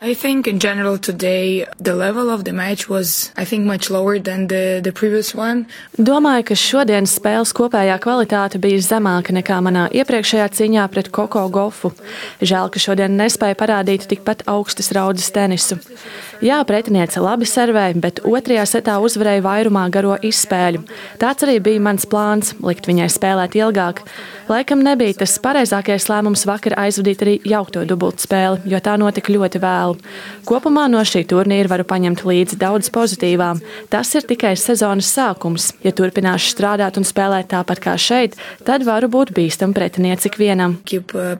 I think in general today the level of the match was I think much lower than the, the previous one. Domāju, ka šodienas spēles kopējā kvalitāte bija zemāka nekā manā iepriekšējā cīņā pret Koko golfu. Žēl, ka šodien nespēja parādīt tikpat augstas raudzes tenisu. Jā, pretiniece labi servēja, bet otrajā setā uzvarēja vairumā garo izspēļu. Tāds arī bija mans plāns - likt viņai spēlēt ilgāk. Laikam nebija tas pareizākais lēmums vakar aizvadīt arī jaukto dubultspēli, jo tā notika ļoti vēlu. Kopumā no šī turnīra varu paņemt līdzi daudz pozitīvām. Tas ir tikai sezonas sākums. Ja turpināšu strādāt un spēlēt tāpat kā šeit, tad varu būt bīstam pretinieci ikvienam. Keep, uh,